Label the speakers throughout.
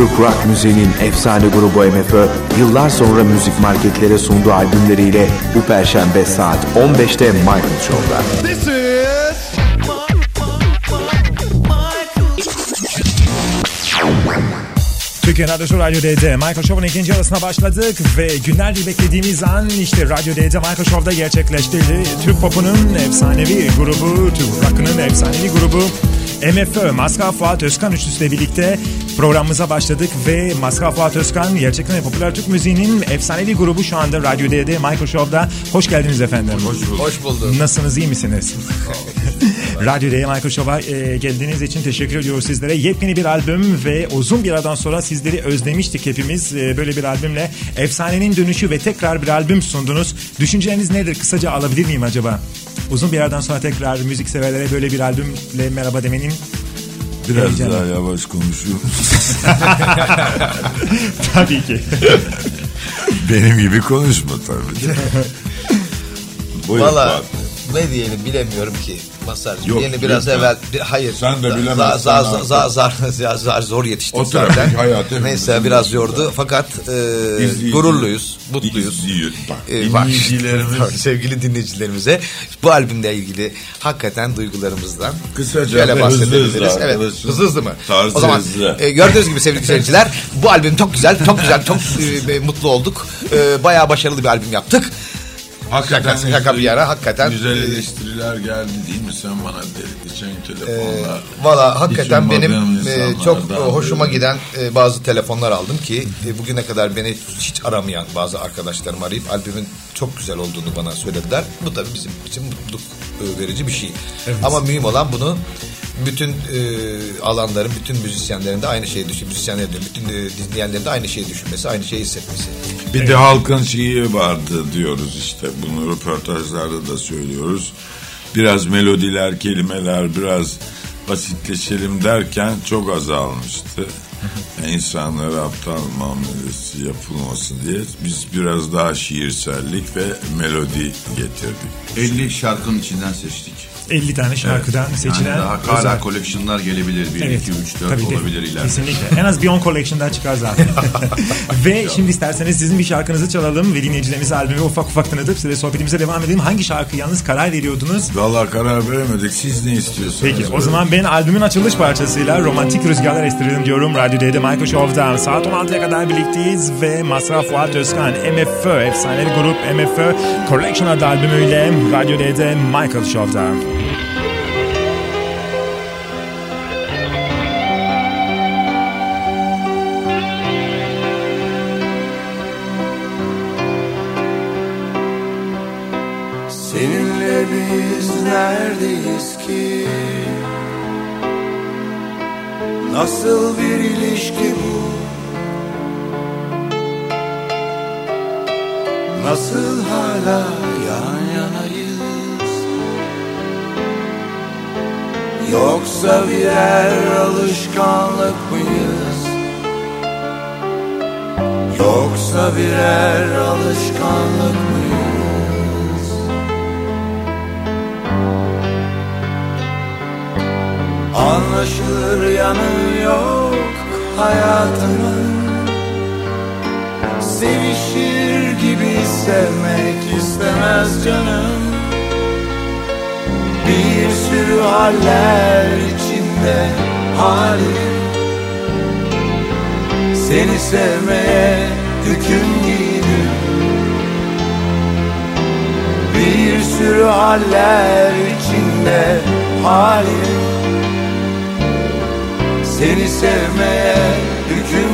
Speaker 1: Türk rock müziğinin efsane grubu MFÖ, yıllar sonra müzik marketlere sunduğu albümleriyle bu perşembe saat 15'te Michael Show'da.
Speaker 2: This is
Speaker 3: Türkiye Radyosu Radyo D'de Michael Show'un ikinci arasına başladık ve günlerdir beklediğimiz an işte Radyo D'de Michael Show'da gerçekleştirdi. Türk Pop'unun efsanevi grubu, Türk Rock'ının efsanevi grubu MFÖ, Maskal Fuat Özkan üçlüsüyle birlikte programımıza başladık ve Maskal Fuat Özkan gerçekten de popüler Türk müziğinin efsanevi grubu şu anda Radyo D'de Michael Show'da. Hoş geldiniz efendim. Hoş bulduk.
Speaker 4: Hoş bulduk.
Speaker 3: Nasılsınız, iyi misiniz? Radyo D'ye Michael Show'a e, geldiğiniz için teşekkür ediyoruz sizlere. Yepyeni bir albüm ve uzun bir aradan sonra sizleri özlemiştik hepimiz. E, böyle bir albümle efsanenin dönüşü ve tekrar bir albüm sundunuz. Düşünceleriniz nedir? Kısaca alabilir miyim acaba? Uzun bir aradan sonra tekrar müzik severlere böyle bir albümle merhaba demenin
Speaker 5: Biraz
Speaker 3: Heyecanlı.
Speaker 5: daha yavaş konuşuyor musun?
Speaker 3: tabii ki.
Speaker 5: Benim gibi konuşma tabii. Buyur
Speaker 4: Valla
Speaker 5: Fuat.
Speaker 4: Ne diyelim bilemiyorum ki. Masarcığım
Speaker 5: Yok,
Speaker 4: yeni biraz
Speaker 5: lütfen.
Speaker 4: evvel bir, hayır.
Speaker 5: Sen de bilemezsen
Speaker 4: Zar, zar, zar, zar, zar, zar- zor yetiştik
Speaker 5: O
Speaker 4: zaten. Neyse biraz yordu fakat e,
Speaker 5: İzleyici-
Speaker 4: gururluyuz, mutluyuz.
Speaker 5: İzleyici- bak,
Speaker 4: E, bak,
Speaker 5: dinleyicilerimiz-
Speaker 4: sevgili dinleyicilerimize bu albümle ilgili hakikaten duygularımızdan
Speaker 5: Kısaca ve hızlı
Speaker 4: evet, hızlı hızlı mı?
Speaker 5: Tarzı
Speaker 4: o zaman
Speaker 5: hızlı.
Speaker 4: e, gördüğünüz gibi sevgili seyirciler bu albüm çok güzel, çok güzel, çok e, mutlu olduk. E, bayağı başarılı bir albüm yaptık.
Speaker 5: Hakikaten
Speaker 4: Şaka- şaka bir yana, hakikaten-
Speaker 5: Güzel eleştiriler geldi değil mi sen bana de, geçen telefonla?
Speaker 4: Ee, Valla hakikaten benim e, çok e, hoşuma
Speaker 5: biri.
Speaker 4: giden e, bazı telefonlar aldım ki e, bugüne kadar beni hiç aramayan bazı arkadaşlarım arayıp albümün çok güzel olduğunu bana söylediler. Bu tabii bizim için mutluluk e, verici bir şey. Ama mühim olan bunu bütün e, alanların, bütün müzisyenlerin de aynı şeyi düşün, müzisyenlerin de, bütün e, dinleyenlerin de aynı şeyi düşünmesi, aynı şeyi hissetmesi.
Speaker 5: Bir de halkın şeyi vardı diyoruz işte. Bunu röportajlarda da söylüyoruz. Biraz melodiler, kelimeler biraz basitleşelim derken çok azalmıştı. İnsanlara aptal muamelesi yapılmasın diye biz biraz daha şiirsellik ve melodi getirdik.
Speaker 6: 50 şarkının içinden seçtik.
Speaker 3: 50 tane şarkıdan seçilen
Speaker 6: Yani daha hala
Speaker 3: özel-
Speaker 6: collection'lar gelebilir. 1,
Speaker 3: Evet.
Speaker 6: 2, 3, 4
Speaker 3: Tabii
Speaker 6: olabilir ileride.
Speaker 3: Kesinlikle. En az bir 10 collection daha çıkar zaten. ve şimdi isterseniz sizin bir şarkınızı çalalım ve dinleyicilerimize albümü ufak ufak tanıtıp size sohbetimize devam edelim. Hangi şarkı yalnız karar veriyordunuz?
Speaker 5: Vallahi karar veremedik. Siz ne istiyorsunuz?
Speaker 3: Peki o zaman ben albümün açılış parçasıyla romantik rüzgarlar estirelim diyorum. Radyo D'de Michael Show'da saat 16'ya kadar birlikteyiz ve Masraf Fuat Özkan MFÖ efsanevi grup MFÖ Collection adlı albümüyle Radyo D'de Michael Show'da.
Speaker 7: Neredeyiz ki? Nasıl bir ilişki bu? Nasıl hala yan yanayız? Yoksa birer alışkanlık mıyız? Yoksa birer alışkanlık mıyız? Anlaşılır yanı yok hayatımın. Sevişir gibi sevmek istemez canım. Bir sürü haller içinde halim. Seni sevmeye hüküm giydim. Bir sürü haller içinde halim Seni sevmeye hüküm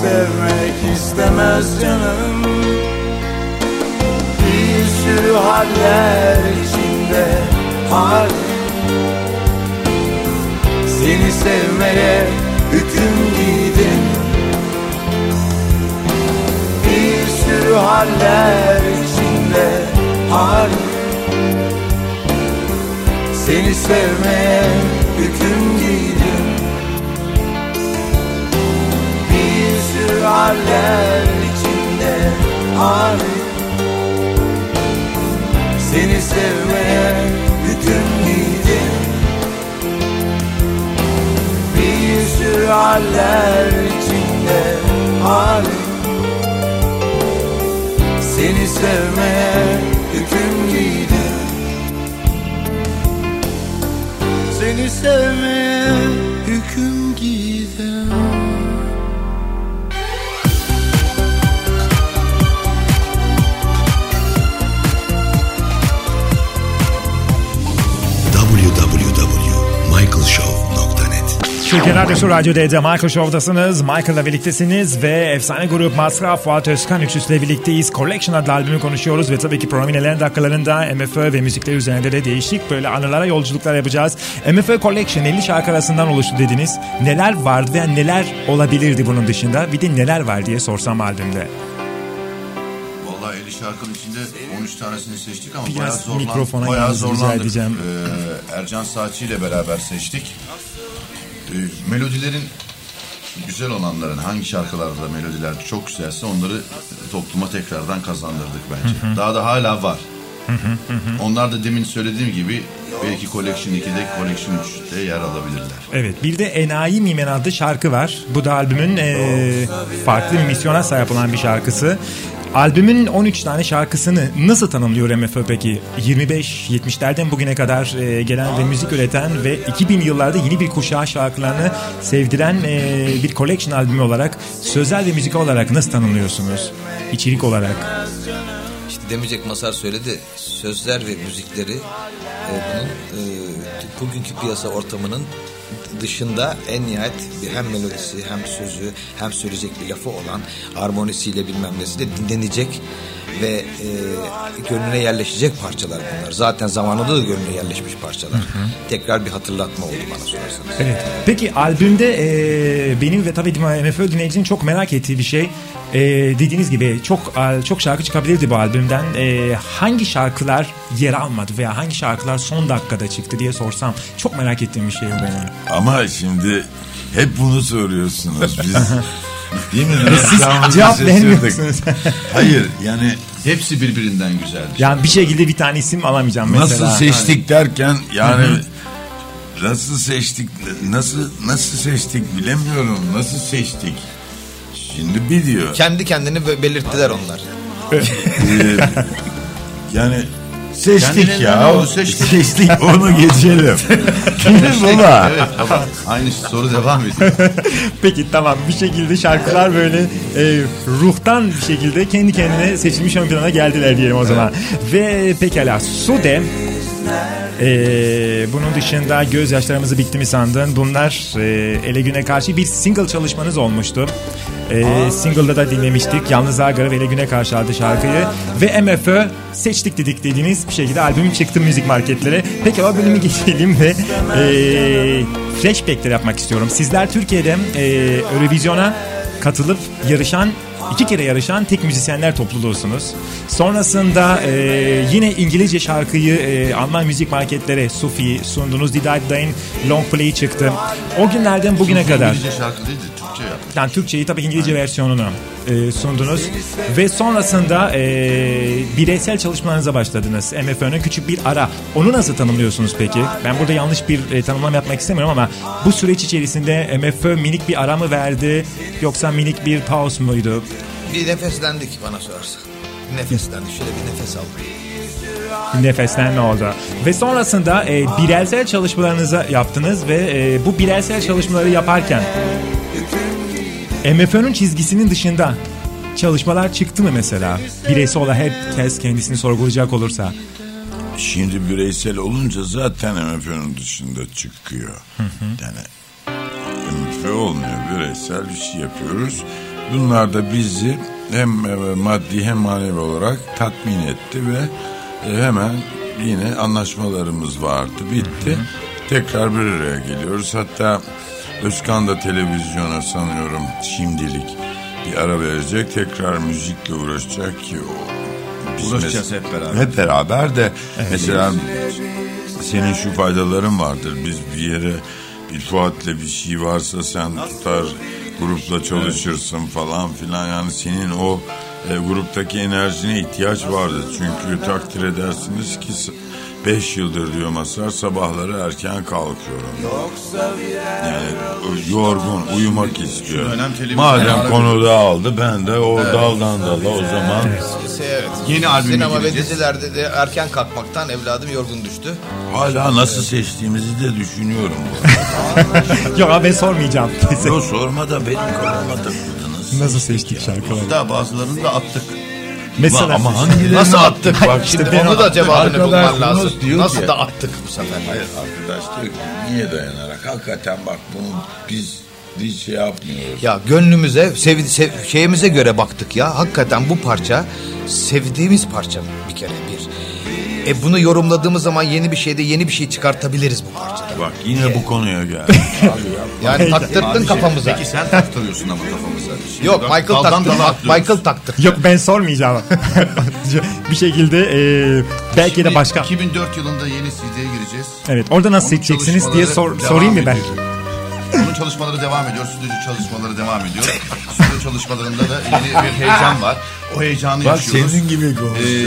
Speaker 8: sevmek istemez canım. Bir sürü haller içinde hal. Seni sevmeye hüküm giydim. Bir sürü haller içinde hal. Seni sevmeye hüküm sürü haller içinde hal Seni sevmeye hüküm giydim Bir sürü haller içinde hal Seni sevmeye hüküm giydim Seni sevmeye hüküm
Speaker 3: Türkiye Radyosu Radyo D'de Michael Show'dasınız. Michael'la birliktesiniz ve efsane grup Masraf Fuat Özkan üçlüsüyle birlikteyiz. Collection adlı albümü konuşuyoruz ve tabii ki programın ilerleyen dakikalarında MFÖ ve müzikler üzerinde de değişik böyle anılara yolculuklar yapacağız. MFÖ Collection 50 şarkı arasından oluştu dediniz. Neler vardı ve neler olabilirdi bunun dışında? Bir de neler var diye sorsam albümde.
Speaker 6: Vallahi 50 şarkının içinde 13 tanesini seçtik ama
Speaker 3: Biraz
Speaker 6: bayağı, zorlan,
Speaker 3: mikrofona
Speaker 6: bayağı zorlandık. Ee, Ercan Saatçi ile beraber seçtik. Ee, melodilerin güzel olanların hangi şarkılarda melodiler çok güzelse onları topluma tekrardan kazandırdık bence. Daha da hala var. Onlar da demin söylediğim gibi belki Collection 2'de Collection 3'te yer alabilirler.
Speaker 3: Evet bir de Enayi Mimen adlı şarkı var. Bu da albümün eee, farklı bir misyona sahip olan bir şarkısı. Albümün 13 tane şarkısını nasıl tanımlıyor MFÖ peki? 25-70'lerden bugüne kadar eee, gelen ve müzik üreten ve 2000 yıllarda yeni bir kuşağa şarkılarını sevdiren eee, bir collection albümü olarak sözel ve müzik olarak nasıl tanımlıyorsunuz? İçerik olarak.
Speaker 4: İşte demeyecek Masar söyledi. Sözler ve müzikleri e, bunun e, bugünkü piyasa ortamının dışında en nihayet hem melodisi hem sözü hem söyleyecek bir lafı olan armonisiyle bilmem nesiyle dinlenecek ve e, gönlüne yerleşecek parçalar bunlar. Zaten zamanında da gönlüne yerleşmiş parçalar. Tekrar bir hatırlatma oldu bana sorarsanız.
Speaker 3: Evet. Peki albümde e, benim ve tabii MFÖ dinleyicinin çok merak ettiği bir şey. E, dediğiniz gibi çok al- çok şarkı çıkabilirdi bu albümden. E, hangi şarkılar yer almadı veya hangi şarkılar son dakikada çıktı diye sorsam çok merak ettiğim bir şey bu.
Speaker 5: Ama şimdi hep bunu soruyorsunuz biz. Değil mi?
Speaker 3: Siz cevap vermiyorsunuz.
Speaker 5: Hayır yani
Speaker 6: Hepsi birbirinden güzeldi.
Speaker 3: yani bir şekilde bir tane isim alamayacağım mesela.
Speaker 5: nasıl seçtik derken yani nasıl seçtik nasıl nasıl seçtik bilemiyorum nasıl seçtik. Şimdi biliyor.
Speaker 4: Kendi kendini be- belirttiler onlar.
Speaker 5: Ee, yani seçtik
Speaker 6: Kendine
Speaker 5: ya.
Speaker 6: oldu? Seçtik.
Speaker 5: Seçtik onu geçelim. Değil mi baba?
Speaker 6: Evet baba. Aynı soru devam ediyor.
Speaker 3: Peki tamam bir şekilde şarkılar böyle e, ruhtan bir şekilde kendi kendine seçilmiş ön plana geldiler diyelim o zaman. Ve pekala Sude e, bunun dışında gözyaşlarımızı bitti mi sandın? Bunlar e, ele güne karşı bir single çalışmanız olmuştu. E, single'da da dinlemiştik. Yalnız Agara ve ele güne karşı adlı şarkıyı. Ve MFÖ seçtik dedik dediğiniz bir şekilde albüm çıktı müzik marketlere. Peki o bölümü geçelim ve e, flashbackler yapmak istiyorum. Sizler Türkiye'de e, Eurovision'a katılıp yarışan iki kere yarışan tek müzisyenler topluluğusunuz. Sonrasında e, yine İngilizce şarkıyı e, Alman müzik marketlere Sufi sundunuz. Did I Die'in Long Play çıktı. O günlerden bugüne kadar
Speaker 6: İngilizce şarkı değil de Türkçe yaptık.
Speaker 3: yani Türkçeyi tabii İngilizce versiyonunu e, sundunuz ve sonrasında e, bireysel çalışmalarınıza başladınız. MFÖ'nün küçük bir ara. Onu nasıl tanımlıyorsunuz peki? Ben burada yanlış bir e, tanımlama yapmak istemiyorum ama bu süreç içerisinde MFÖ minik bir ara mı verdi yoksa minik bir pause muydu?
Speaker 4: Bir nefeslendik bana sorarsan. Nefeslendik. Şöyle bir nefes aldık.
Speaker 3: Nefeslenme oldu. Ve sonrasında e, bireysel çalışmalarınızı yaptınız ve e, bu bireysel çalışmaları yaparken MFÖ'nün çizgisinin dışında çalışmalar çıktı mı mesela? Bireysel olarak herkes kendisini sorgulayacak olursa.
Speaker 5: Şimdi bireysel olunca zaten MFÖ'nün dışında çıkıyor. Yani MFÖ olmuyor. Bireysel bir şey yapıyoruz. Bunlar da bizi hem e, maddi hem manevi olarak tatmin etti ve e, hemen yine anlaşmalarımız vardı. Bitti. Tekrar bir araya geliyoruz. Hatta Özkan da televizyona sanıyorum şimdilik bir ara verecek. Tekrar müzikle uğraşacak ki o biz
Speaker 6: Uğraşacağız hep beraber.
Speaker 5: Hep beraber de mesela senin şu faydaların vardır. Biz bir yere bir Fuat'la bir şey varsa sen tutar grupla çalışırsın falan filan. Yani senin o e, gruptaki enerjine ihtiyaç vardır. Çünkü takdir edersiniz ki 5 yıldır diyor Masar sabahları erken kalkıyorum. Yani o yorgun uyumak istiyor. Madem
Speaker 6: aracı-
Speaker 5: konu dağıldı ben de o daldan dala o zaman
Speaker 4: Evet.
Speaker 6: Yeni albüme
Speaker 4: Sinema ve
Speaker 6: gireceğiz.
Speaker 4: dizilerde de erken kalkmaktan evladım yorgun düştü.
Speaker 5: hala nasıl seçtiğimizi de düşünüyorum. bu arada.
Speaker 3: Yok abi ben sormayacağım.
Speaker 5: Yo sorma da benim kafama takıldınız.
Speaker 3: Nasıl seçtik şarkıları?
Speaker 6: Daha bazılarını da attık.
Speaker 3: Mesela
Speaker 5: Ama hangilerini
Speaker 4: Nasıl attık? Bak
Speaker 3: işte
Speaker 4: şimdi onu da cevabını bulman lazım. Nasıl
Speaker 5: ki-
Speaker 4: da attık bu sefer?
Speaker 5: Hayır arkadaş diyor ki niye dayanarak hakikaten bak bunu biz hiç şey yapmıyoruz.
Speaker 4: Ya gönlümüze, sev, sev- şeyimize göre baktık ya. Hakikaten bu parça sevdiğimiz parça bir kere bir. E bunu yorumladığımız zaman yeni bir şeyde yeni bir şey çıkartabiliriz bu parçada.
Speaker 5: Bak yine bu konuya geldi.
Speaker 4: Yani taktırdın
Speaker 6: Abi,
Speaker 4: kafamıza.
Speaker 6: Peki sen taktırıyorsun ama kafamıza. Şimdi
Speaker 4: Yok Michael
Speaker 6: daldan
Speaker 4: taktı.
Speaker 6: dala
Speaker 4: Bak,
Speaker 6: atlıyoruz.
Speaker 4: Michael taktı.
Speaker 3: Yok ben sormayacağım. bir şekilde e, belki de başka.
Speaker 6: 2004 yılında yeni CD'ye gireceğiz.
Speaker 3: Evet orada nasıl
Speaker 6: Onun
Speaker 3: seçeceksiniz diye sor, sorayım mı ben?
Speaker 6: ediyor. Onun çalışmaları devam ediyor. Stüdyo çalışmaları devam ediyor. Stüdyo çalışmalarında da yeni bir heyecan var. O heyecanı
Speaker 5: Bak
Speaker 6: yaşıyoruz.
Speaker 5: senin gibi konuş.
Speaker 6: Ee,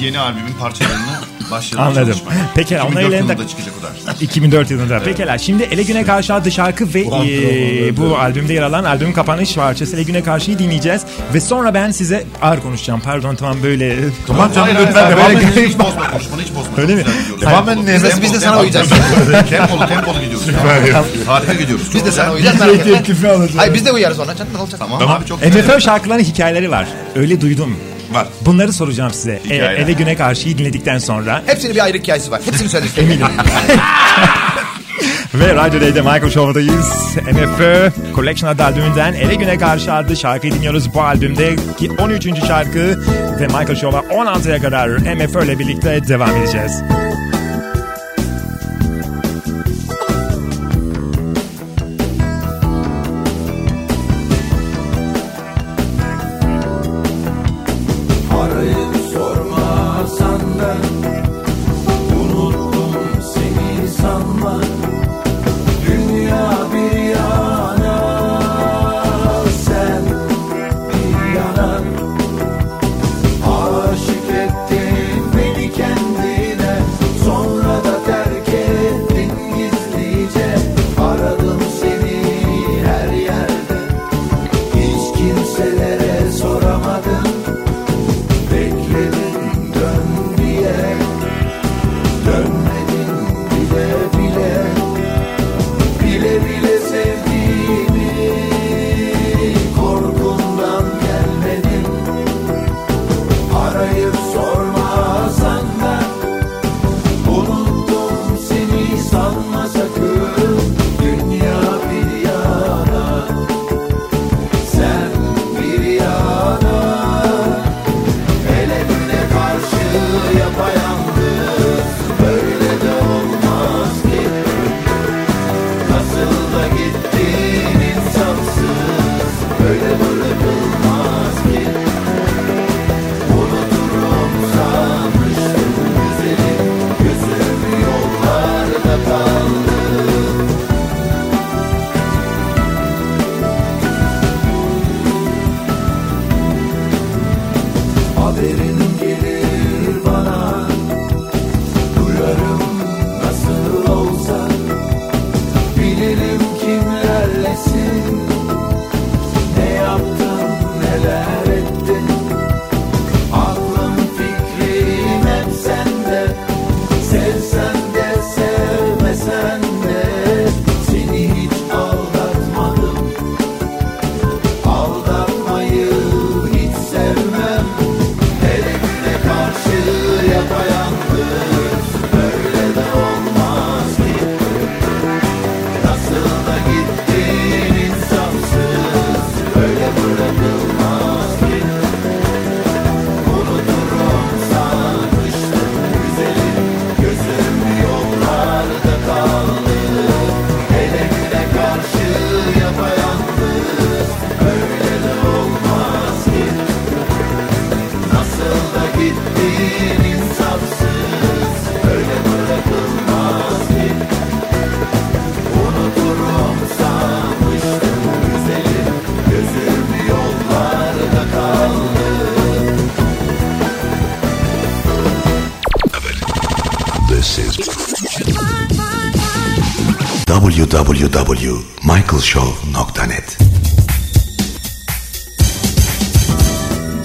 Speaker 6: yeni albümün parçalarını başladık
Speaker 3: Anladım.
Speaker 6: çalışmaya.
Speaker 3: Peki,
Speaker 6: 2004
Speaker 3: onun elinde-
Speaker 6: yılında çıkacak o da.
Speaker 3: 2004 yılında. Pekala. Şimdi Ele Güne Karşı adlı şarkı ve e, bu albümde yer alan albüm kapanış parçası Ele Güne Karşı'yı dinleyeceğiz. Ve sonra ben size ağır konuşacağım. Pardon tamam böyle.
Speaker 5: Tamam canım
Speaker 6: Hayır,
Speaker 5: lütfen devam edin.
Speaker 6: Hiç bozma konuşmanı hiç bozma.
Speaker 3: Öyle mi?
Speaker 5: Enes,
Speaker 6: tempo,
Speaker 4: biz de sana uyacağız.
Speaker 6: tempolu tempolu gidiyoruz. Harika gidiyoruz.
Speaker 4: Biz de sana uyacağız. Merak etme.
Speaker 5: teklifi alacağız.
Speaker 4: Hayır biz de uyarız ona canım ne olacak?
Speaker 6: Tamam, abi çok güzel.
Speaker 3: MFÖ şarkılarının hikayeleri var. Öyle duydum.
Speaker 5: Var.
Speaker 3: Bunları soracağım size. E,
Speaker 5: Hikayeler.
Speaker 3: Ele Güne Karşı'yı dinledikten sonra.
Speaker 4: Hepsinin bir ayrı hikayesi var. Hepsini söyledik.
Speaker 3: Eminim. Ve Radyo D'de Michael Show'dayız. MFÖ Collection adlı albümünden Ele Güne Karşı adlı şarkıyı dinliyoruz. Bu albümdeki 13. şarkı ve Michael Show'a 16'ya kadar MFÖ ile birlikte devam edeceğiz.
Speaker 2: of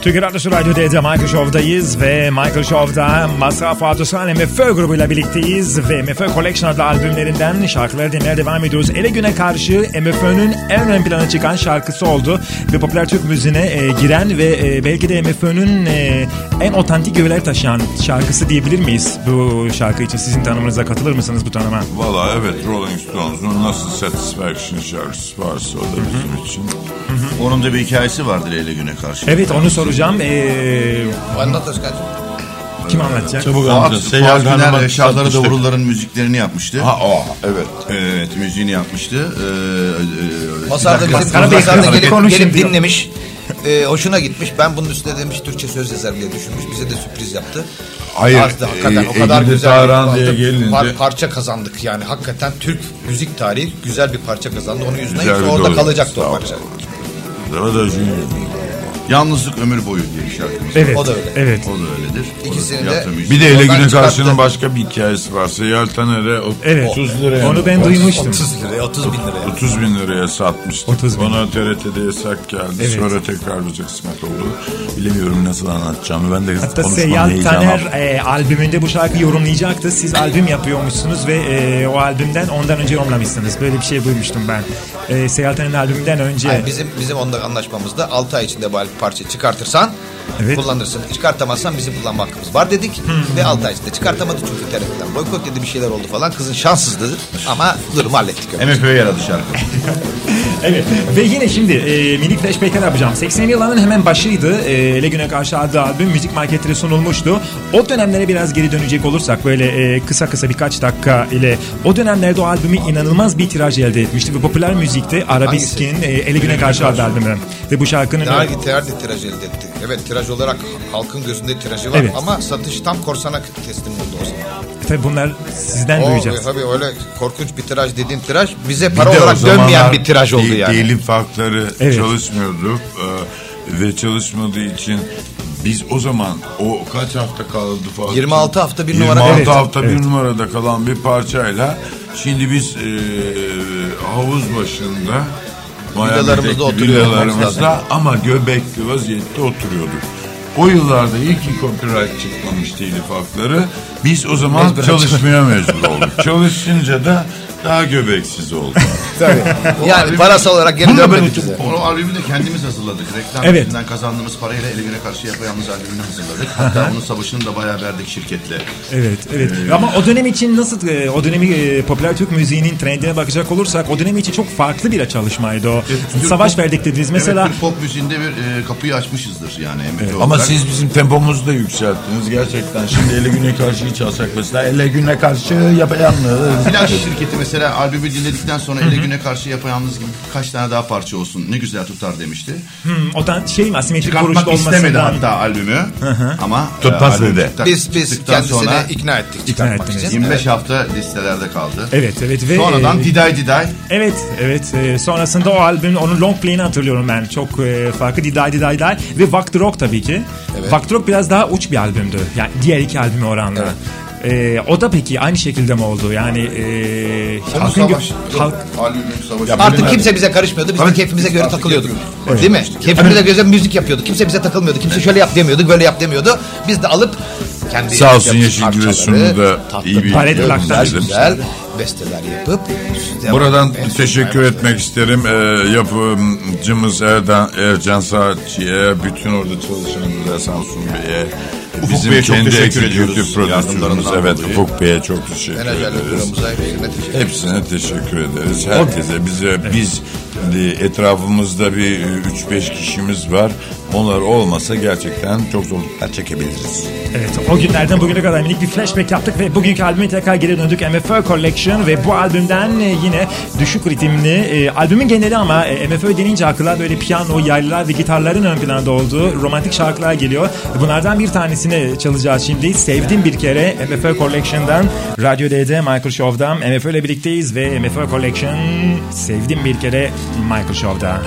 Speaker 3: Türkiye Radyosu Radyo D'de Michael Show'dayız ve Michael Show'da Masraf Autosane MFÖ grubuyla birlikteyiz ve MFÖ Collection adlı albümlerinden şarkıları dinlemeye devam ediyoruz. Ele Güne Karşı MFÖ'nün en ön plana çıkan şarkısı oldu ve popüler Türk müziğine e, giren ve e, belki de MFÖ'nün e, en otantik öğeler taşıyan şarkısı diyebilir miyiz bu şarkı için? Sizin tanımınıza katılır mısınız bu tanıma?
Speaker 5: Valla evet Rolling Stones'un nasıl Satisfaction şarkısı varsa o da bizim için.
Speaker 6: Onun da bir hikayesi vardır Eyle Güne karşı.
Speaker 3: Evet onu soracağım. E,
Speaker 4: Anlat Özkan.
Speaker 3: kim anlatacak?
Speaker 5: Çabuk
Speaker 6: Fuat,
Speaker 5: amca.
Speaker 6: Fuat Güner
Speaker 5: Hanım'a
Speaker 6: Şahları
Speaker 5: satmıştık.
Speaker 6: Davulların müziklerini yapmıştı.
Speaker 5: Ha o evet.
Speaker 6: Evet müziğini yapmıştı. Ee, e,
Speaker 4: Masarda
Speaker 6: bir dakika.
Speaker 4: bizim
Speaker 3: Masarda
Speaker 4: gelip,
Speaker 3: Konuşun
Speaker 4: gelip
Speaker 3: diyor.
Speaker 4: dinlemiş. E, hoşuna gitmiş. Ben bunun üstüne demiş Türkçe söz yazar diye düşünmüş. Bize de sürpriz yaptı.
Speaker 5: Hayır,
Speaker 4: Azdı, hakikaten
Speaker 5: e,
Speaker 4: o kadar
Speaker 5: Ege'de
Speaker 4: güzel
Speaker 5: Tarhan
Speaker 4: bir
Speaker 5: diye gelince-
Speaker 4: par- parça kazandık yani. Hakikaten Türk müzik tarihi güzel bir parça kazandı. Onun yüzünden
Speaker 5: Güzel
Speaker 4: yoksa
Speaker 5: bir
Speaker 4: orada
Speaker 5: doğru.
Speaker 4: kalacaktı
Speaker 5: Sağ
Speaker 4: o
Speaker 5: ol.
Speaker 4: parça.
Speaker 5: Daha da.
Speaker 6: Yalnızlık ömür boyu diye bir şarkımız.
Speaker 3: Evet.
Speaker 4: O da öyle.
Speaker 3: Evet.
Speaker 6: O da öyledir.
Speaker 4: İkisini de-.
Speaker 5: Bir de Ele Güne. Karşı'nın başka bir hikayesi var. Seyyar Taner'e
Speaker 3: Evet.
Speaker 5: 30 liraya
Speaker 3: Onu ben duymuştum.
Speaker 4: 30 liraya 30 bin liraya.
Speaker 5: 30 bin liraya satmıştı.
Speaker 3: 30 bin.
Speaker 5: Bana TRT'de yasak geldi.
Speaker 3: Evet.
Speaker 5: Sonra tekrar bize kısmet oldu. Bilemiyorum nasıl anlatacağımı. Ben de
Speaker 3: Hatta Seyyal Taner e, albümünde bu şarkıyı yorumlayacaktı. Siz albüm yapıyormuşsunuz ve e, o albümden ondan önce yorumlamışsınız. Böyle bir şey duymuştum ben. E, Seyyal Taner'in albümünden önce.
Speaker 4: Hayır, bizim bizim onda anlaşmamızda 6 ay içinde bu parçayı çıkartırsan
Speaker 3: Evet.
Speaker 4: kullanırsın. Çıkartamazsan bizim kullanma hakkımız var dedik. Ve 6 ay içinde çıkartamadı çünkü TRT'den boykot dedi bir şeyler oldu falan. Kızın şanssızlığı ama durumu hallettik.
Speaker 6: MFÖ'ye yaradı şarkı.
Speaker 3: Evet ve yine şimdi e, minik flashback'ler yapacağım. 80'li yılların hemen başıydı. E, Ele Güne Karşı adlı albüm müzik marketlere sunulmuştu. O dönemlere biraz geri dönecek olursak böyle e, kısa kısa birkaç dakika ile o dönemlerde o albümü inanılmaz bir tiraj elde etmişti. Ve popüler müzikte Arabesk'in e, Ele Güne Karşı adlı albümü. Ve bu şarkının...
Speaker 4: Daha itiraz tiraj elde etti. Evet tiraj olarak halkın gözünde tirajı var
Speaker 3: Evet.
Speaker 4: ama satış tam korsana teslim oldu o zaman.
Speaker 3: Tabii bunlar sizden
Speaker 4: O,
Speaker 3: duyacağız.
Speaker 4: tabii öyle korkunç bir tiraj dediğin tiraj bize
Speaker 5: Bir
Speaker 4: para
Speaker 5: o
Speaker 4: olarak dönmeyen bir tiraj oldu yani.
Speaker 5: Telif hakları
Speaker 3: Evet.
Speaker 5: çalışmıyordu. Ee, ve çalışmadığı için biz o zaman o kaç hafta kaldı falan.
Speaker 4: 26 hafta bir numara.
Speaker 5: 26
Speaker 3: Evet,
Speaker 5: hafta
Speaker 3: evet.
Speaker 5: bir numarada kalan bir parçayla şimdi biz e, havuz başında
Speaker 4: Villalarımızda
Speaker 5: Miami'deki
Speaker 4: oturuyor olmamız
Speaker 5: villalarımızda ama göbekli vaziyette oturuyorduk. O yıllarda iyi ki copyright çıkmamış telif hakları. Biz o zaman
Speaker 4: Mecburen
Speaker 5: çalışmaya mecbur olduk. Çalışınca da daha göbeksiz olduk.
Speaker 4: Yani parasal olarak geri dönmedi bize.
Speaker 6: o albümü de kendimiz hazırladık. Reklam
Speaker 3: Evet.
Speaker 6: kazandığımız parayla Ele Güne Karşı Yapayalnız albümünü hazırladık. Hatta bunun savaşını da bayağı verdik şirketle.
Speaker 3: Evet, evet. Ama o dönem için nasıl, e, o dönemi e, popüler Türk müziğinin trendine bakacak olursak o dönem için çok farklı bir çalışmaydı o.
Speaker 6: Türk
Speaker 3: Savaş
Speaker 6: pop-
Speaker 3: verdik dediniz. Mesela
Speaker 6: Evet, Türk pop müziğinde bir e, kapıyı açmışızdır yani. MFÖ
Speaker 5: Ama
Speaker 6: olarak.
Speaker 5: siz bizim tempomuzu da yükselttiniz gerçekten. Şimdi ele güne karşı çalsak mesela ele güne karşı yapayalnız.
Speaker 6: Flash şirketi mesela albümü dinledikten sonra Ele Güne Karşı Yapayalnız gibi kaç tane daha parça olsun ne güzel tutar demişti.
Speaker 3: hmm, o da şey mi asimetrik
Speaker 6: Çıkartmak
Speaker 3: vuruşlu
Speaker 6: istemedi
Speaker 3: olmasından.
Speaker 6: hatta albümü ama
Speaker 5: Tutmaz
Speaker 6: e,
Speaker 5: dedi.
Speaker 4: Biz biz kendisini
Speaker 6: sonra
Speaker 4: ikna ettik
Speaker 3: İkna ettiniz.
Speaker 4: için.
Speaker 6: 25
Speaker 4: Evet.
Speaker 6: hafta listelerde kaldı.
Speaker 3: Evet, evet ve
Speaker 6: Sonradan
Speaker 3: e,
Speaker 6: Diday Diday
Speaker 3: Evet, evet. Ee, sonrasında o albüm, onun long play'ini hatırlıyorum ben. Çok e, farklı. Diday Diday Diday ve Vakti Rock tabii ki.
Speaker 4: Evet.
Speaker 3: Vakti Rock biraz daha uç bir albümdü. Yani diğer iki albüme oranla. Ee, o da peki aynı şekilde mi oldu? Yani e, halkın gö- halk,
Speaker 6: albümün savaşı.
Speaker 4: Artık kimse bize karışmıyordu. Biz de keyfimize göre takılıyorduk. Değil mi? Keyfimize göre müzik yapıyorduk. Kimse bize takılmıyordu. Kimse şöyle yap demiyordu, böyle yap demiyordu. Biz de alıp kendi
Speaker 5: Sağ olsun Yeşil
Speaker 4: parçaları
Speaker 5: Giresun'u da
Speaker 4: tatlı,
Speaker 5: iyi bir
Speaker 3: Palet
Speaker 4: güzel, besteler yapıp
Speaker 5: Buradan teşekkür etmek isterim. Ee, yapımcımız Erdan, Ercan Saatçı'ya, bütün orada çalışanlara, Samsun Bey'e, bizim
Speaker 6: Bey'e çok
Speaker 5: kendi
Speaker 6: teşekkür ediyoruz.
Speaker 5: executive prodüsörümüz,
Speaker 6: Yardımlarından
Speaker 5: evet
Speaker 6: dolayı.
Speaker 5: Ufuk Bey'e çok teşekkür ederiz.
Speaker 4: hepsine teşekkür ederim.
Speaker 5: Hepsine teşekkür ederiz. Herkese bize biz etrafımızda bir 3-5 kişimiz var Onlar olmasa gerçekten çok zorluklar çekebiliriz.
Speaker 3: Evet o günlerden bugüne kadar minik bir flashback yaptık ve bugünkü albüme tekrar geri döndük. MFÖ Collection ve bu albümden e, yine düşük ritimli e, albümün geneli ama e, MFÖ denince akla böyle piyano, yaylılar ve gitarların ön planda olduğu romantik şarkılar geliyor. Bunlardan bir tanesini çalacağız şimdi. Sevdim bir kere MFÖ Collection'dan Radyo D'de Michael Show'dan MFÖ ile birlikteyiz ve MFÖ Collection Sevdim bir kere Michael Show'da.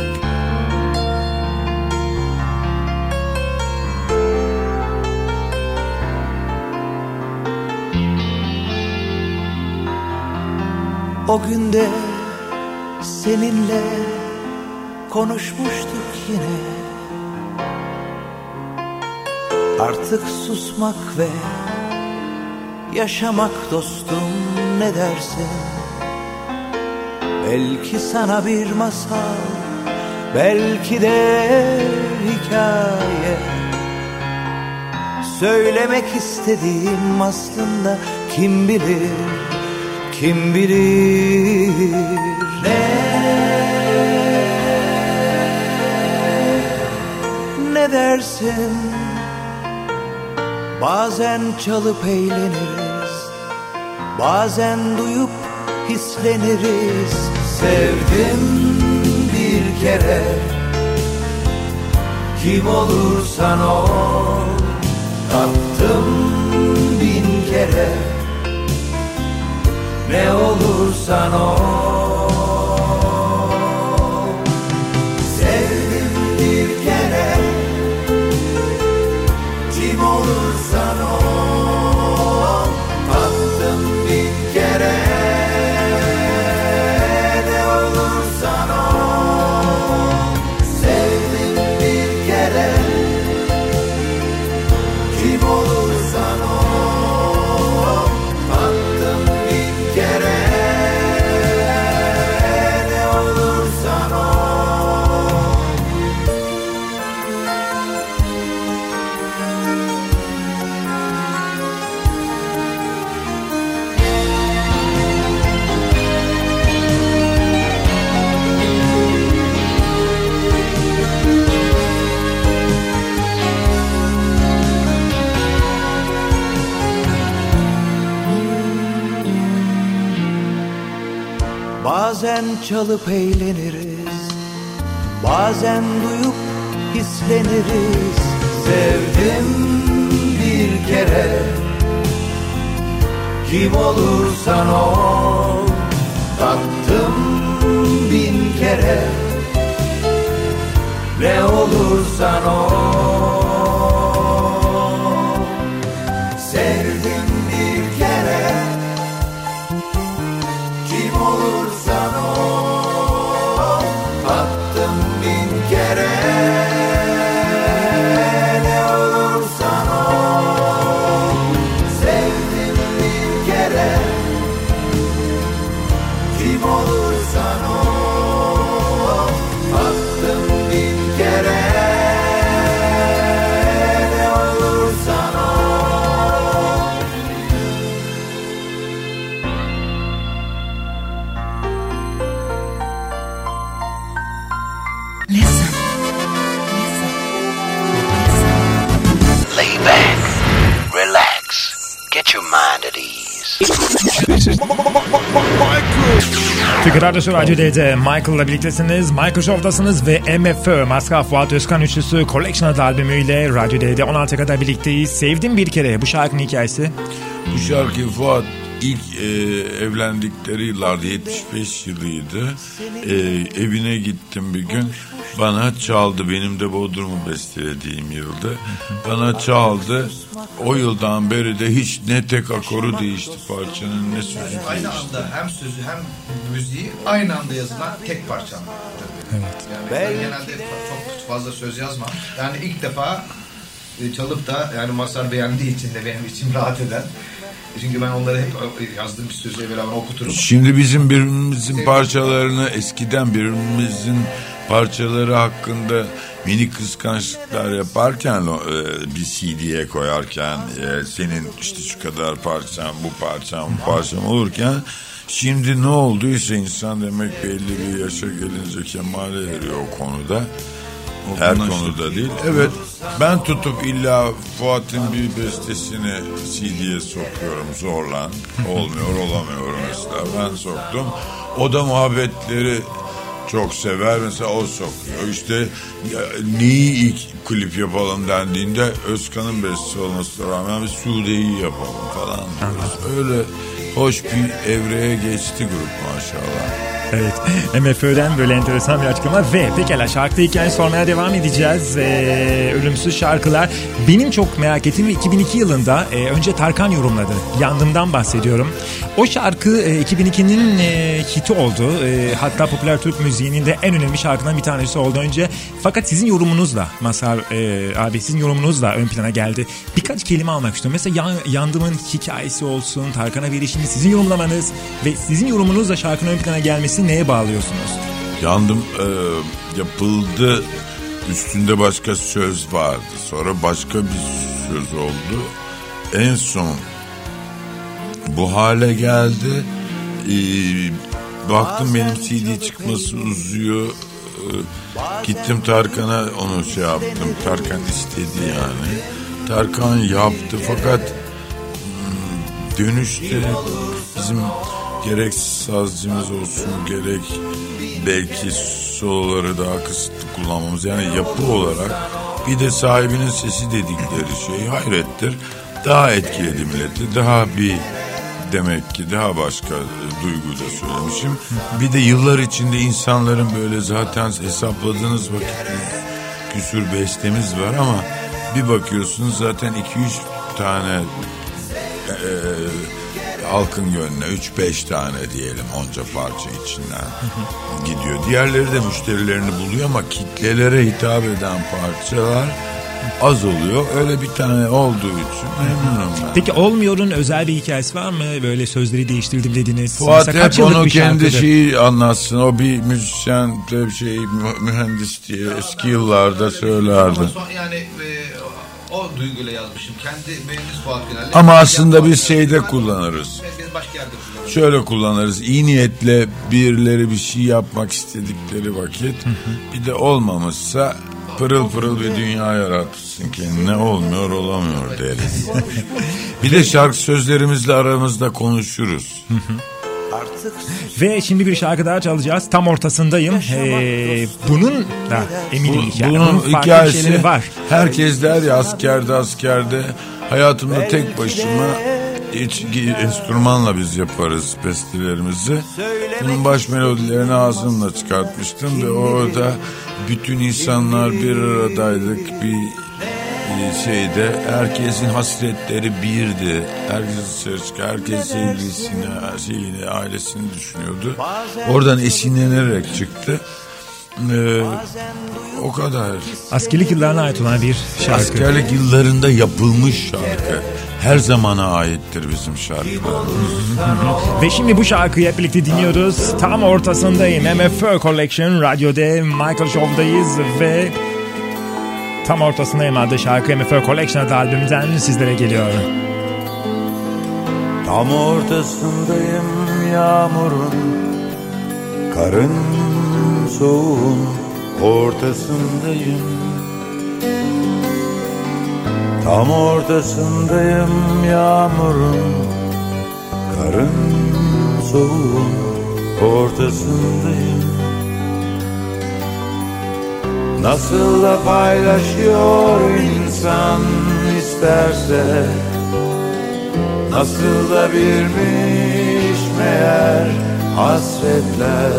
Speaker 7: O günde seninle konuşmuştuk yine. Artık susmak ve yaşamak dostum ne dersin Belki sana bir masal Belki de hikaye. Söylemek istediğim aslında kim bilir kim bilir? Ne? Ne dersin? Bazen çalıp eğleniriz bazen duyup hisleniriz. Sevdim bir kere kim olursan ol tattım bin kere ne olursan ol Bazen çalıp eğleniriz Bazen duyup hisleniriz. Sevdim bir kere Kim olursan ol Tattım bin kere. Ne olursan ol
Speaker 3: Türk Radyosu Radyo D'de Michael'la birliktesiniz. Michael Show'dasınız ve MFÖ Maskaf Fuat Özkan üçlüsü Collection adlı albümüyle Radyo D'de 16 kadar birlikteyiz. Sevdim bir kere bu şarkının hikayesi.
Speaker 5: Bu şarkı Fuat ilk e, evlendikleri yıllarda 75 yılıydı. E, evine gittim bir gün. Bana çaldı. Benim de Bodrum'u bestelediğim yılda. Bana çaldı. O yıldan beri de hiç ne tek akoru değişti parçanın ne sözü
Speaker 4: Aynı
Speaker 5: değişti.
Speaker 4: anda hem sözü hem müziği aynı anda yazılan tek parça. Evet. Yani ben genelde çok fazla söz yazmam. Yani ilk defa e, çalıp da yani Masar beğendiği için de benim için rahat eden. Çünkü ben onları hep e, yazdığım bir sözle beraber okuturum.
Speaker 5: Şimdi bizim birbirimizin parçalarını eskiden birbirimizin parçaları hakkında mini kıskançlıklar yaparken e, bir CD'ye koyarken e, senin işte şu kadar parçam bu parçam bu parçam olurken şimdi ne olduysa insan demek belli bir yaşa gelince kemale eriyor o konuda. Her konuda değil. Evet ben tutup illa Fuat'ın bir bestesini CD'ye sokuyorum zorla. Olmuyor olamıyor mesela. Ben soktum. O da muhabbetleri çok sever. Mesela o sokuyor. İşte ya, neyi ilk klip yapalım dendiğinde Özkan'ın bestesi olmasına rağmen bir Sude'yi yapalım falan. diyoruz. Öyle hoş bir evreye geçti grup maşallah.
Speaker 3: Evet. MFÖ'den böyle enteresan bir açıklama ve pekala şarkı hikaye sormaya devam edeceğiz. Ee, ölümsüz şarkılar. Benim çok merak ettiğim 2002 yılında e, önce Tarkan yorumladı. Yandımdan bahsediyorum. O şarkı e, 2002'nin e, hiti oldu. E, hatta popüler Türk müziğinin de en önemli şarkıdan bir tanesi oldu önce. Fakat sizin yorumunuzla Mazhar e, abi sizin yorumunuzla ön plana geldi. Birkaç kelime almak istiyorum. Mesela Yan- Yandım'ın hikayesi olsun, Tarkan'a verişini sizin yorumlamanız ve sizin yorumunuzla şarkının ön plana gelmesi neye bağlıyorsunuz?
Speaker 5: Yandım e, yapıldı. Üstünde başka söz vardı. Sonra başka bir söz oldu. En son bu hale geldi. E, baktım benim CD çıkması uzuyor. E, gittim Tarkan'a onu şey yaptım. Tarkan istedi yani. Tarkan yaptı fakat hmm, dönüşte bizim gerek sazcımız olsun gerek belki soloları daha kısıtlı kullanmamız. Yani yapı olarak bir de sahibinin sesi dedikleri şey hayrettir. Daha etkiledi milleti daha bir demek ki daha başka duyguyla söylemişim. Bir de yıllar içinde insanların böyle zaten hesapladığınız vakit küsür bestemiz var ama bir bakıyorsunuz zaten 2-3 tane e, halkın gönlüne 3-5 tane diyelim onca parça içinden gidiyor. Diğerleri de müşterilerini buluyor ama kitlelere hitap eden parçalar az oluyor. Öyle bir tane olduğu için memnunum ben.
Speaker 3: Peki Olmuyor'un özel bir hikayesi var mı? Böyle sözleri değiştirdim dediniz.
Speaker 5: Fuat
Speaker 3: Mesela
Speaker 5: hep onu kendi şeyi anlatsın. O bir müzisyen, bir şey mü- mühendis diye eski yıllarda söylerdi.
Speaker 4: Yani e, o duyguyla yazmışım. Kendi beğenimiz Fuat Güner'le.
Speaker 5: Ama aslında biz şeyde kullanırız.
Speaker 4: Biz başka yerde kullanırız.
Speaker 5: Şöyle kullanırız. İyi niyetle birileri bir şey yapmak istedikleri vakit bir de olmamışsa pırıl pırıl bir dünya yaratmışsın kendine olmuyor olamıyor deriz. bir de şarkı sözlerimizle aramızda konuşuruz.
Speaker 3: Ve şimdi bir şarkı daha çalacağız. Tam ortasındayım. Ee, bunun da eminim
Speaker 5: Bu- bunun hikayesi
Speaker 3: var.
Speaker 5: herkes der ya askerde askerde hayatımda tek başıma hiç enstrümanla biz yaparız bestelerimizi. Bunun baş melodilerini ağzımla çıkartmıştım ve orada bütün insanlar bir aradaydık bir şeyde herkesin hasretleri birdi. Herkes dışarı çıkıyor. Herkes sevgilisini, şeyini, ailesini düşünüyordu. Oradan esinlenerek çıktı. Ee, o kadar.
Speaker 3: Askerlik yıllarına ait olan bir şarkı.
Speaker 5: Askerlik yıllarında yapılmış şarkı. Her zamana aittir bizim şarkılarımız.
Speaker 3: Ve şimdi bu şarkıyı hep birlikte dinliyoruz. Tam ortasındayım. MFÖ Collection Radyo'da Michael Show'dayız ve tam ortasındayım adlı şarkı MFÖ Collection adlı albümden sizlere geliyor.
Speaker 7: Tam ortasındayım yağmurun Karın soğuğun ortasındayım Tam ortasındayım yağmurun Karın soğuğun ortasındayım Nasıl da paylaşıyor insan isterse Nasıl da birmiş meğer hasretler.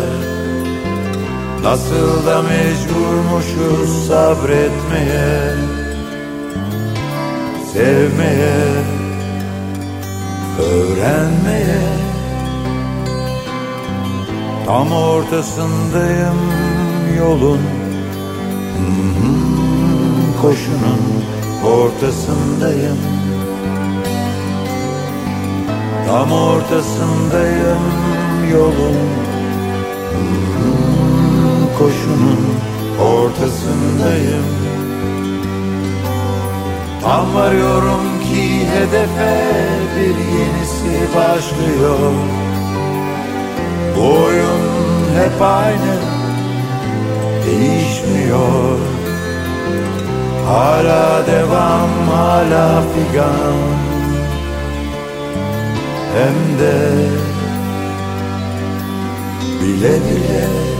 Speaker 7: Nasıl da mecburmuşuz sabretmeye Sevmeye Öğrenmeye. Tam ortasındayım yolun Koşunun ortasındayım. Tam ortasındayım yolun. Koşunun ortasındayım. Tam varıyorum ki hedefe bir yenisi başlıyor. Bu oyun hep aynı değişmiyor. Hala devam hala figan. Hem de bile bile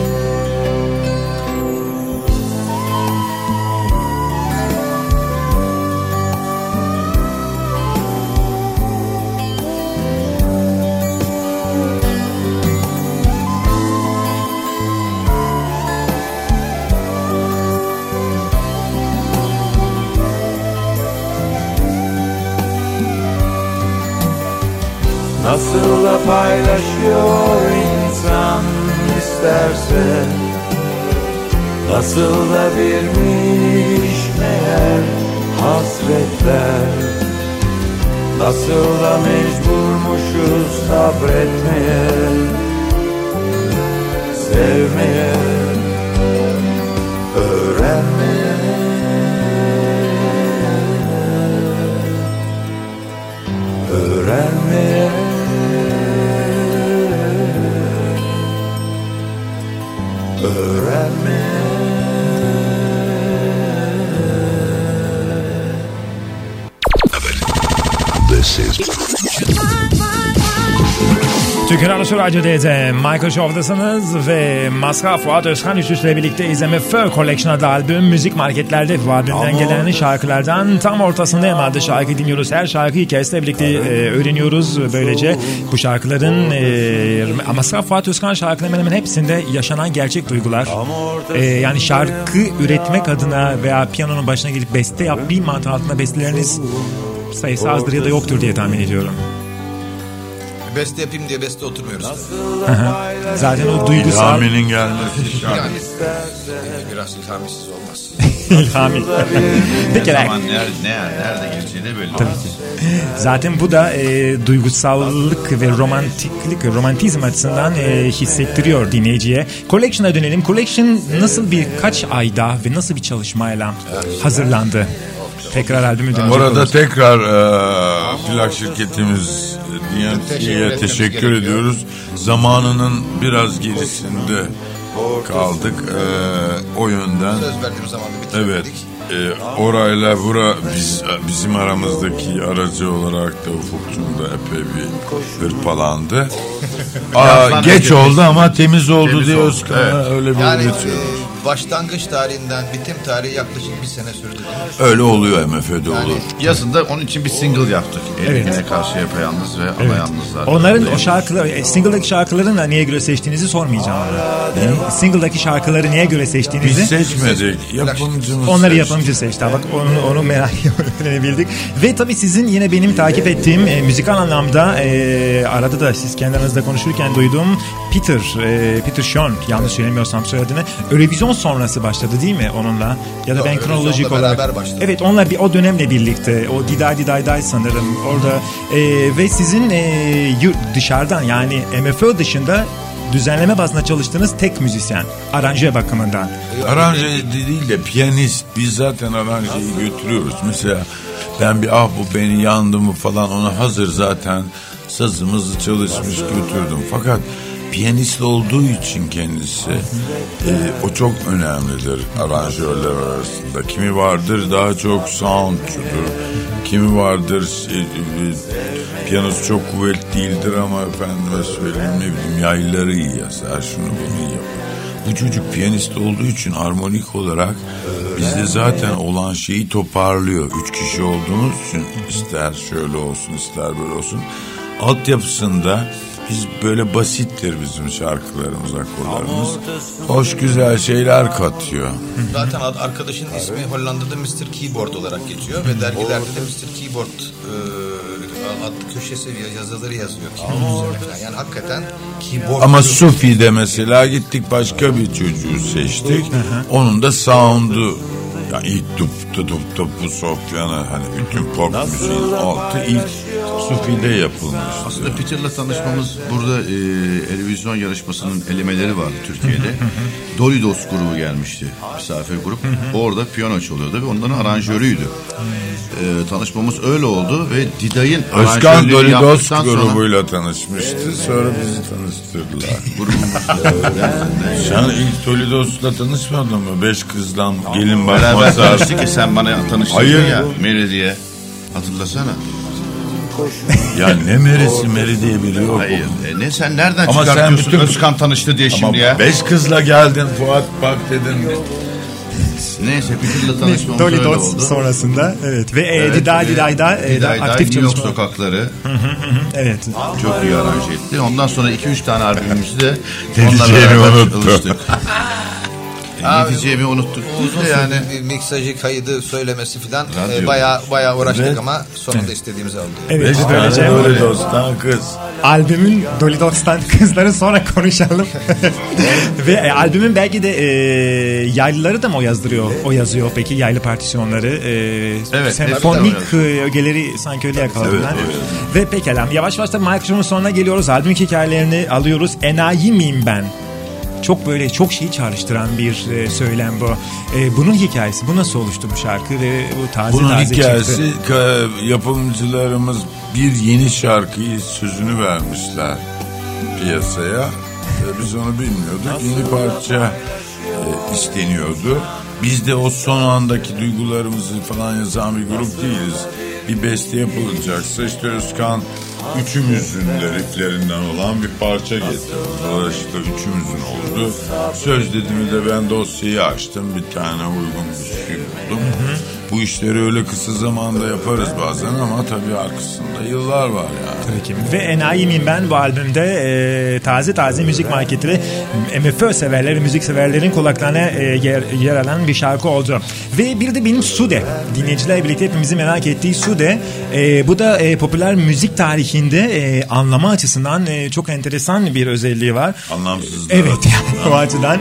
Speaker 7: Nasıl da paylaşıyor insan isterse? Nasıl da birmiş meğer hasretler? Nasıl da mecburmuşuz sabretmeye Sevmeye Öğrenmeye
Speaker 2: İs
Speaker 3: Türkiye Radyosu Radyo D'de Michael Show'dasınız ve Maska Fuat Özkan üst üste birlikte izleme Fur Collection adlı albüm müzik marketlerde bu albümden gelen şarkılardan tam ortasındayım adlı şarkı dinliyoruz. Her şarkıyı hikayesiyle birlikte e, öğreniyoruz. Böylece bu şarkıların e, Maska Fuat Özkan şarkılarının hemen hemen hepsinde yaşanan gerçek duygular. E, yani şarkı üretmek adına veya piyanonun başına gelip beste yapmayayım mantığı altında besteleriniz sayısı azdır ya da yoktur diye tahmin ediyorum.
Speaker 4: Beste yapayım diye beste oturmuyoruz.
Speaker 3: Zaten o duygusal
Speaker 5: İlhami'nin gelmesi şart.
Speaker 4: Yani biraz ilhamisiz olmaz.
Speaker 3: ilhami. Bir kere
Speaker 6: Zaman nerede, ne, nerede gireceği de belli.
Speaker 3: Zaten bu da e, duygusallık ve romantiklik, romantizm açısından e, hissettiriyor dinleyiciye. Collection'a dönelim. Collection nasıl bir kaç ayda ve nasıl bir çalışmayla hazırlandı? Tekrar albümü dönecek
Speaker 5: Orada tekrar e, plak şirketimiz DNC'ye teşekkür ediyoruz. Zamanının biraz gerisinde kaldık e, o yönden.
Speaker 4: Söz verdiğimiz zamanda
Speaker 5: Evet.
Speaker 4: bitirdik.
Speaker 5: E, orayla bura biz, bizim aramızdaki aracı olarak da Ufuk'cum da epey bir hırpalandı. Aa, geç oldu ama temiz oldu
Speaker 6: Temiz
Speaker 5: diye
Speaker 6: oldu, evet.
Speaker 5: öyle bir
Speaker 4: Yani. Başlangıç tarihinden bitim tarihi yaklaşık bir sene sürdü.
Speaker 5: Öyle oluyor MF'de olur.
Speaker 6: Yazında onun için bir single yaptık.
Speaker 3: Evet.
Speaker 6: Eline karşı yapayalnız ve
Speaker 3: Evet.
Speaker 6: alayalnızlar.
Speaker 3: Onların o şarkıları, e, single'daki şarkıları da niye göre seçtiğinizi sormayacağım. E, single'daki şarkıları niye göre
Speaker 5: Biz
Speaker 3: seçtiğinizi
Speaker 5: seçmedik. Yapımcımız
Speaker 3: Onları
Speaker 5: seçti.
Speaker 3: yapımcı seçti. Bak onu, onu merak öğrenebildik. Ve tabii sizin yine benim takip ettiğim e, müzikal anlamda e, arada da siz kendi aranızda konuşurken duyduğum Peter, e, Peter Sean yanlış söylemiyorsam soyadını Eurovision sonrası başladı değil mi onunla? Ya da
Speaker 4: Yok,
Speaker 3: ben kronolojik olarak.
Speaker 4: beraber başladı.
Speaker 3: Evet onunla bir o dönemle birlikte o Diday Diday Day sanırım orada e, ve sizin e, yurt dışarıdan yani MFÖ dışında düzenleme bazında çalıştığınız tek müzisyen aranje bakımından.
Speaker 5: Aranje değil de piyanist. Biz zaten aranjeyi götürüyoruz. Mesela ben bir ah bu beni yandı mı falan ona hazır zaten sazımızı çalışmış götürdüm. Fakat piyanist olduğu için kendisi e, o çok önemlidir aranjörler arasında. Kimi vardır daha çok soundçudur. Kimi vardır e, e, piyanosu çok kuvvetli değildir ama efendime söyleyeyim ne bileyim yayları iyi yazar şunu bunu iyi yapar. Bu çocuk piyanist olduğu için harmonik olarak bizde zaten olan şeyi toparlıyor. Üç kişi olduğumuz için ister şöyle olsun ister böyle olsun. Altyapısında biz böyle basittir bizim şarkılarımız, akorlarımız. Hoş güzel şeyler katıyor.
Speaker 4: Zaten ad- arkadaşın ismi Hollanda'da Mr. Keyboard olarak geçiyor ve dergilerde de Mr. Keyboard e, adlı köşesi yazıları yazıyor. Keyboard. Yani hakikaten keyboard
Speaker 5: Ama Sufi'de mesela gittik başka bir çocuğu seçtik. Onun da sound'u yani ilk dup dup dup bu Sofyan'ı hani bütün pop müziğin altı ilk Yusuf ile yapılmıştı.
Speaker 6: Aslında Peter'la tanışmamız burada e, Eurovision yarışmasının elemeleri vardı Türkiye'de. Dolidos grubu gelmişti. Misafir grup. Orada piyano çalıyordu ve onların aranjörüydü. E, tanışmamız öyle oldu ve Diday'ın
Speaker 5: Özkan Dolidos
Speaker 6: yaptıktan sonra
Speaker 5: grubuyla tanışmıştı. Sonra bizi tanıştırdılar. Sen ilk Dolidos'la tanışmadın mı? Beş kızdan gelin
Speaker 6: beraber
Speaker 5: bakmaz
Speaker 6: tanıştık ki sen bana tanıştırdın
Speaker 5: Hayır.
Speaker 6: ya Mary diye. Hatırlasana.
Speaker 5: Ya ne merisi meri diye biri yok.
Speaker 6: Hayır. E, ne sen nereden
Speaker 5: Ama sen
Speaker 6: çıkartıyorsun
Speaker 5: bütün-
Speaker 6: Özkan tanıştı diye
Speaker 5: Ama
Speaker 6: şimdi ya?
Speaker 5: beş kızla geldin Fuat bak dedin.
Speaker 6: Neyse Peter'la tanışmamız öyle oldu.
Speaker 3: Sonrasında evet ve e,
Speaker 6: Evet,
Speaker 3: Dida
Speaker 6: ve
Speaker 3: Dida'yda e,
Speaker 6: Diday Day,
Speaker 3: aktif
Speaker 6: New York
Speaker 3: çalışma.
Speaker 6: sokakları
Speaker 3: Evet.
Speaker 6: çok iyi aranje etti. Ondan sonra 2-3 tane albümümüzü de onunla beraber
Speaker 5: unuttu.
Speaker 6: çalıştık. Ne diyeceğimi unuttuk.
Speaker 4: Uzun
Speaker 6: yani
Speaker 4: miksajı, kaydı, söylemesi filan e, bayağı bayağı uğraştık
Speaker 5: Evet.
Speaker 4: ama sonunda istediğimizi aldık.
Speaker 3: Evet
Speaker 5: Beş tane Dolidos'tan kız.
Speaker 3: albümün Dolly Dots'tan kızları sonra konuşalım. Ve e, albümün belki de e, yaylıları da mı o yazdırıyor? O yazıyor peki yaylı partisyonları. E,
Speaker 6: Evet,
Speaker 3: senfonik e, ögeleri sanki öyle yakaladılar.
Speaker 5: Evet, evet.
Speaker 3: Ve pekala yavaş yavaş da Microsoft'un sonuna geliyoruz. Albüm hikayelerini alıyoruz. Enayi miyim ben? Çok böyle çok şeyi çağrıştıran bir e, söylem bu. E, bunun hikayesi, bu nasıl oluştu bu şarkı ve bu taze
Speaker 5: Bunun
Speaker 3: taze
Speaker 5: hikayesi
Speaker 3: çıktı.
Speaker 5: ka- yapımcılarımız bir yeni şarkıyı sözünü vermişler piyasaya. E, Biz onu bilmiyorduk. Yeni parça e, isteniyordu. Biz de o son andaki duygularımızı falan yazan bir grup değiliz. Bir beste yapılacaksa işte Özkan üçümüzün de rifflerinden olan bir parça getirdi. Dolayısıyla üçümüzün oldu. Söz dediğimi de ben dosyayı açtım. Bir tane uygun bir şey buldum. Bu işleri öyle kısa zamanda yaparız bazen ama tabii arkasında yıllar var yani.
Speaker 3: Tabii ki. Ve Enayi miyim ben bu albümde e, taze taze müzik marketleri MFÖ severleri, müzik severlerin kulaklarına e, yer, yer alan bir şarkı oldu. Ve bir de benim Sude. Dinleyiciler birlikte hepimizin merak ettiği Sude. E, bu da e, popüler müzik tarihinde e, anlama açısından e, çok enteresan bir özelliği var.
Speaker 5: Anlamsız.
Speaker 3: Evet yani o açıdan.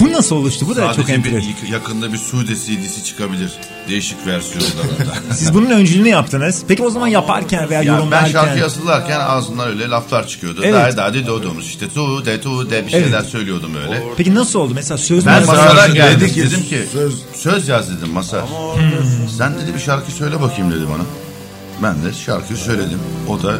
Speaker 3: Bu nasıl oluştu? Bu da çok
Speaker 6: sadece bir,
Speaker 3: enteresan.
Speaker 6: yak- yakında bir Sude CD'si çıkabilir. Değişik versiyonlarında.
Speaker 3: Siz bunun öncülüğünü yaptınız. Peki o zaman yaparken veya
Speaker 6: Ya ben
Speaker 3: yorumlarken...
Speaker 6: şarkı yazılarken ağzından öyle laflar çıkıyordu.
Speaker 3: Evet.
Speaker 6: Daha daha doğduğumuz işte tu de tu de bir şeyler
Speaker 3: Evet.
Speaker 6: söylüyordum öyle.
Speaker 3: Peki nasıl oldu? Mesela söz
Speaker 6: Ben
Speaker 5: dedi
Speaker 6: geldim
Speaker 5: ki,
Speaker 6: dedim ki
Speaker 5: söz-
Speaker 6: söz, yaz dedim Masar. Sen dedi bir şarkı söyle bakayım dedi bana. Ben de şarkıyı söyledim. O da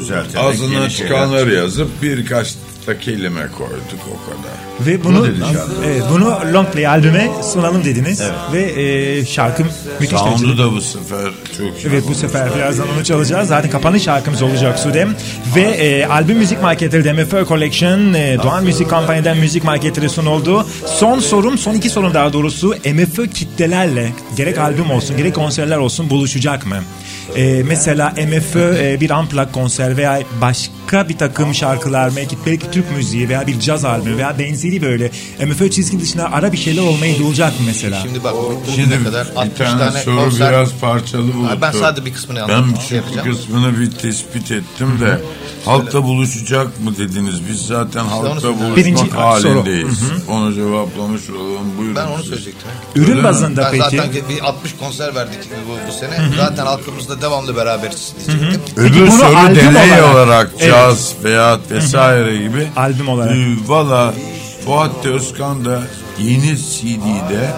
Speaker 6: düzelterek
Speaker 5: Ağzından çıkanları yazıp birkaç da kelime koyduk o kadar.
Speaker 3: Ve bunu
Speaker 6: Bu dedi şarkı.
Speaker 3: evet, bunu long play albüme sunalım dediniz ve e, şarkı müthiş
Speaker 5: Sound'u da bu sefer çok.
Speaker 3: Evet bu sefer birazdan onu çalacağız. Zaten kapanış şarkımız olacak Sudem. Ve e, albüm müzik marketleri DMF Collection, e, Doğan Müzik Kampanya'dan müzik marketleri sunuldu. Son sorum, son iki sorum daha doğrusu MFÖ kitlelerle gerek albüm olsun gerek konserler olsun buluşacak mı? E, mesela MFÖ e, bir unplugged konser veya başka bir takım şarkılar belki, belki Türk müziği veya bir caz albümü veya benzeri böyle MFÖ çizgi dışında ara bir şeyler olmayı bulacak mı mesela?
Speaker 4: Şimdi bak bugüne
Speaker 5: Şimdi
Speaker 4: kadar
Speaker 5: bir
Speaker 4: 60
Speaker 5: tane,
Speaker 4: tane
Speaker 5: soru
Speaker 4: konser
Speaker 5: biraz parçalı buluttu.
Speaker 4: ben sadece bir kısmını
Speaker 5: Ben
Speaker 4: anladım, şey
Speaker 5: çünkü
Speaker 4: yapacağım.
Speaker 5: kısmını bir tespit ettim de halkta buluşacak mı dediniz. Biz zaten halkta buluşmak
Speaker 3: Birinci soru.
Speaker 5: halindeyiz. Onu cevaplamış olalım. Buyurun.
Speaker 4: Ben onu söyleyecektim.
Speaker 3: Ürün bazında
Speaker 4: Ben
Speaker 3: peki?
Speaker 4: zaten bir 60 konser verdik bu, bu sene. Zaten halkımızla devamlı beraberiz diyecektim.
Speaker 5: Öbür
Speaker 3: bunu
Speaker 5: soru
Speaker 3: albüm
Speaker 5: deney
Speaker 3: olarak-
Speaker 5: olarak,
Speaker 3: Evet.
Speaker 5: caz veya vesaire gibi.
Speaker 3: Albüm olarak.
Speaker 5: Ee, Valla Fuat Özkan da yeni CD'de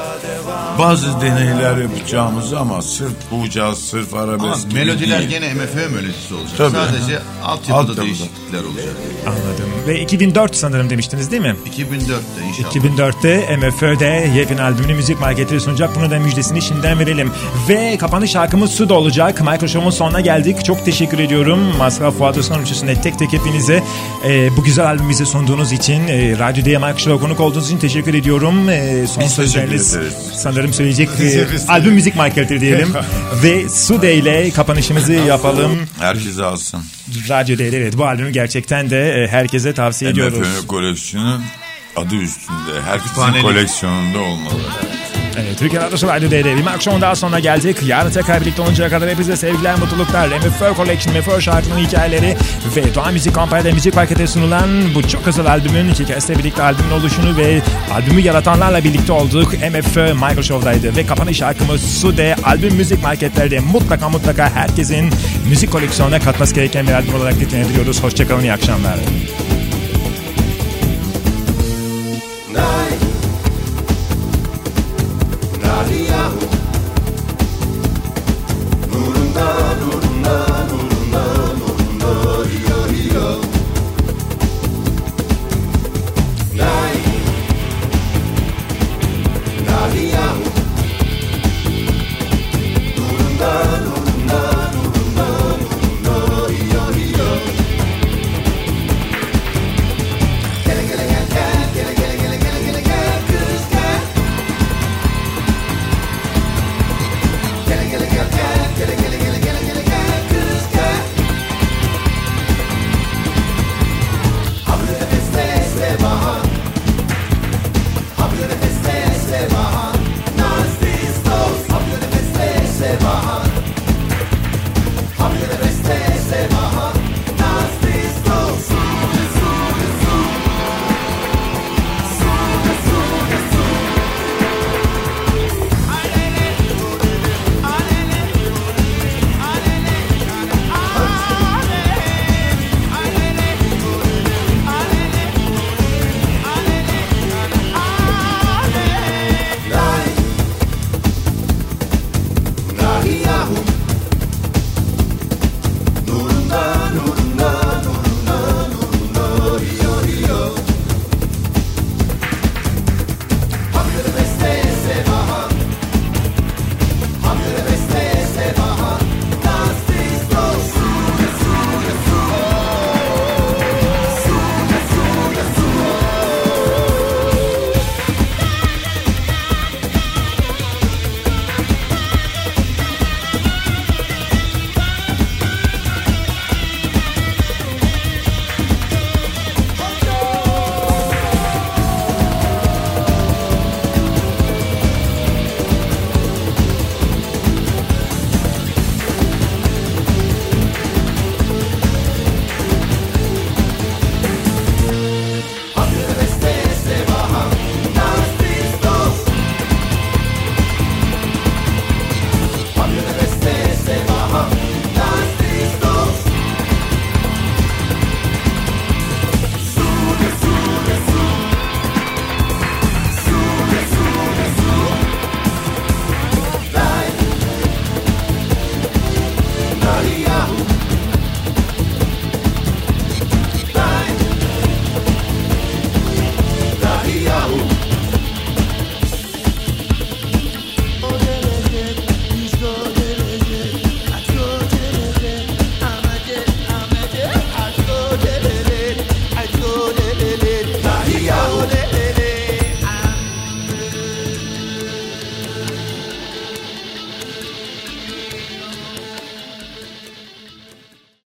Speaker 5: bazı deneyler yapacağımızı ama sırf bu caz, sırf
Speaker 6: Ama
Speaker 5: arabesk gibi
Speaker 6: melodiler
Speaker 5: değil.
Speaker 6: gene MFÖ melodisi olacak.
Speaker 5: Tabii.
Speaker 6: Sadece altyapıda
Speaker 5: Altyapıda.
Speaker 6: değişiklikler olacak.
Speaker 3: Anladım. Ve 2004 sanırım demiştiniz değil mi?
Speaker 6: 2004'te inşallah.
Speaker 3: 2004'te MFÖ'de yepyeni albümünü müzik marketleri sunacak. Bunu da müjdesini şimdiden verelim. Ve kapanış şarkımız Suda olacak. Microshow'un sonuna geldik. Çok teşekkür ediyorum. Masraf Fuat Özkan Uçuşu'nda tek tek hepinize e, bu güzel albümü bize sunduğunuz için, e, Radyo D'ye Microshow'a konuk olduğunuz için teşekkür ediyorum. E, son
Speaker 5: Biz
Speaker 3: sözleriniz sanırım söyleyecek e, albüm müzik marketleri diyelim. Ve Suda ile kapanışımızı yapalım.
Speaker 5: Herkes alsın.
Speaker 3: Radyo D'de evet bu albümü gerçekten de e, herkese tavsiye ediyoruz.
Speaker 5: MFÖ koleksiyonun adı üstünde. Herkesin koleksiyonunda olmalı.
Speaker 3: Evet, Türkiye Radyosu Radyo D'de bir akşam daha sonra geldik. Yarın tekrar birlikte oluncaya kadar hepinize sevgiler, mutluluklar. MFÖ Collection, MFÖ şarkının hikayeleri ve Doğan Müzik Kompanya'da müzik pakete sunulan bu çok özel albümün iki kez birlikte albümün oluşunu ve albümü yaratanlarla birlikte olduk. MFÖ Michael Show'daydı ve kapanış şarkımız Sude. Albüm müzik marketlerde mutlaka mutlaka herkesin müzik koleksiyonuna katması gereken bir albüm olarak nitelendiriyoruz. Hoşçakalın, iyi akşamlar.